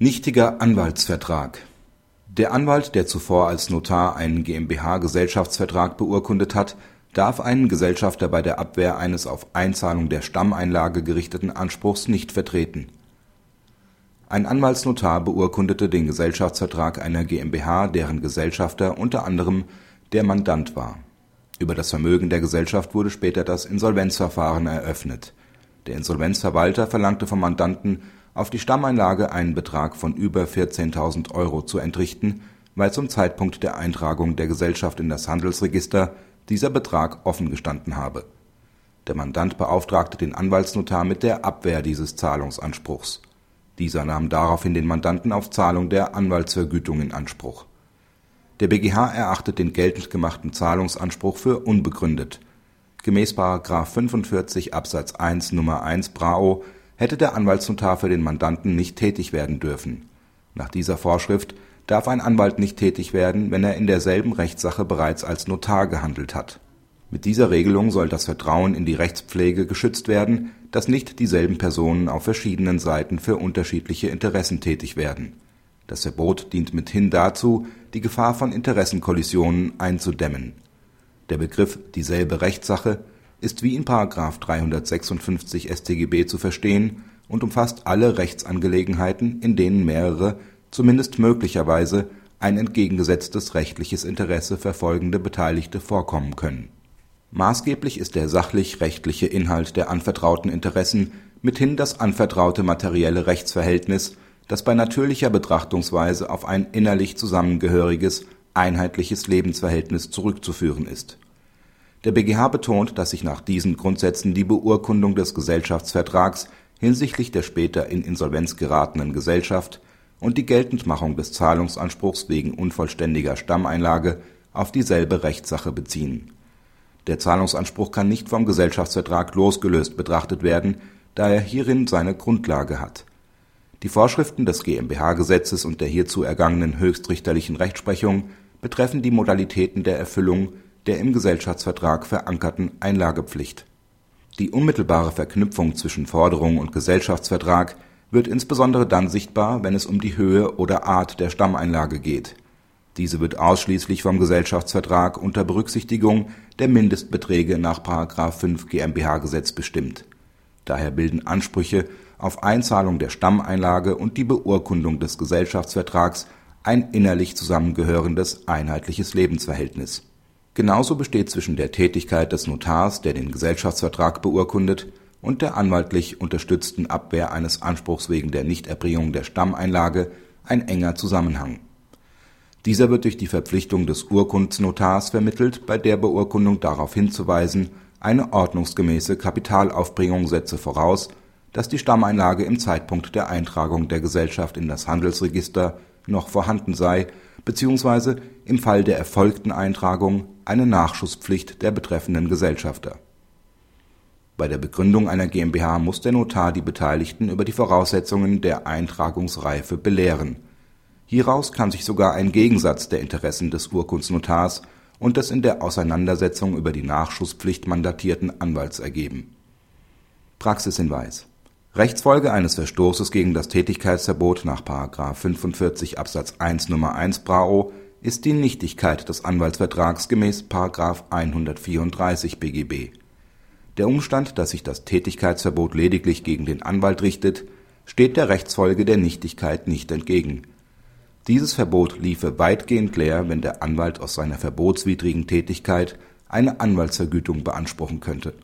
Nichtiger Anwaltsvertrag Der Anwalt, der zuvor als Notar einen GmbH-Gesellschaftsvertrag beurkundet hat, darf einen Gesellschafter bei der Abwehr eines auf Einzahlung der Stammeinlage gerichteten Anspruchs nicht vertreten. Ein Anwaltsnotar beurkundete den Gesellschaftsvertrag einer GmbH, deren Gesellschafter unter anderem der Mandant war. Über das Vermögen der Gesellschaft wurde später das Insolvenzverfahren eröffnet. Der Insolvenzverwalter verlangte vom Mandanten auf die Stammeinlage einen Betrag von über 14.000 Euro zu entrichten, weil zum Zeitpunkt der Eintragung der Gesellschaft in das Handelsregister dieser Betrag offen gestanden habe. Der Mandant beauftragte den Anwaltsnotar mit der Abwehr dieses Zahlungsanspruchs. Dieser nahm daraufhin den Mandanten auf Zahlung der Anwaltsvergütung in Anspruch. Der BGH erachtet den geltend gemachten Zahlungsanspruch für unbegründet. Gemäß § 45 Absatz 1 Nr. 1 BRAO hätte der Anwaltsnotar für den Mandanten nicht tätig werden dürfen. Nach dieser Vorschrift darf ein Anwalt nicht tätig werden, wenn er in derselben Rechtssache bereits als Notar gehandelt hat. Mit dieser Regelung soll das Vertrauen in die Rechtspflege geschützt werden, dass nicht dieselben Personen auf verschiedenen Seiten für unterschiedliche Interessen tätig werden. Das Verbot dient mithin dazu, die Gefahr von Interessenkollisionen einzudämmen. Der Begriff dieselbe Rechtssache ist wie in § 356 StGB zu verstehen und umfasst alle Rechtsangelegenheiten, in denen mehrere, zumindest möglicherweise, ein entgegengesetztes rechtliches Interesse verfolgende Beteiligte vorkommen können. Maßgeblich ist der sachlich-rechtliche Inhalt der anvertrauten Interessen, mithin das anvertraute materielle Rechtsverhältnis, das bei natürlicher Betrachtungsweise auf ein innerlich zusammengehöriges, einheitliches Lebensverhältnis zurückzuführen ist der BGH betont, dass sich nach diesen Grundsätzen die Beurkundung des Gesellschaftsvertrags hinsichtlich der später in Insolvenz geratenen Gesellschaft und die Geltendmachung des Zahlungsanspruchs wegen unvollständiger Stammeinlage auf dieselbe Rechtssache beziehen. Der Zahlungsanspruch kann nicht vom Gesellschaftsvertrag losgelöst betrachtet werden, da er hierin seine Grundlage hat. Die Vorschriften des GmbH-Gesetzes und der hierzu ergangenen höchstrichterlichen Rechtsprechung betreffen die Modalitäten der Erfüllung der im Gesellschaftsvertrag verankerten Einlagepflicht. Die unmittelbare Verknüpfung zwischen Forderung und Gesellschaftsvertrag wird insbesondere dann sichtbar, wenn es um die Höhe oder Art der Stammeinlage geht. Diese wird ausschließlich vom Gesellschaftsvertrag unter Berücksichtigung der Mindestbeträge nach § 5 GmbH-Gesetz bestimmt. Daher bilden Ansprüche auf Einzahlung der Stammeinlage und die Beurkundung des Gesellschaftsvertrags ein innerlich zusammengehörendes einheitliches Lebensverhältnis Genauso besteht zwischen der Tätigkeit des Notars, der den Gesellschaftsvertrag beurkundet, und der anwaltlich unterstützten Abwehr eines Anspruchs wegen der Nichterbringung der Stammeinlage ein enger Zusammenhang. Dieser wird durch die Verpflichtung des Urkundsnotars vermittelt, bei der Beurkundung darauf hinzuweisen, eine ordnungsgemäße Kapitalaufbringung setze voraus, dass die Stammeinlage im Zeitpunkt der Eintragung der Gesellschaft in das Handelsregister noch vorhanden sei beziehungsweise im Fall der erfolgten Eintragung eine Nachschusspflicht der betreffenden Gesellschafter. Bei der Begründung einer GmbH muss der Notar die Beteiligten über die Voraussetzungen der Eintragungsreife belehren. Hieraus kann sich sogar ein Gegensatz der Interessen des Urkundsnotars und des in der Auseinandersetzung über die Nachschusspflicht mandatierten Anwalts ergeben. Praxishinweis Rechtsfolge eines Verstoßes gegen das Tätigkeitsverbot nach § 45 Absatz 1 Nr. 1 BRAO ist die Nichtigkeit des Anwaltsvertrags gemäß § 134 BGB. Der Umstand, dass sich das Tätigkeitsverbot lediglich gegen den Anwalt richtet, steht der Rechtsfolge der Nichtigkeit nicht entgegen. Dieses Verbot liefe weitgehend leer, wenn der Anwalt aus seiner verbotswidrigen Tätigkeit eine Anwaltsvergütung beanspruchen könnte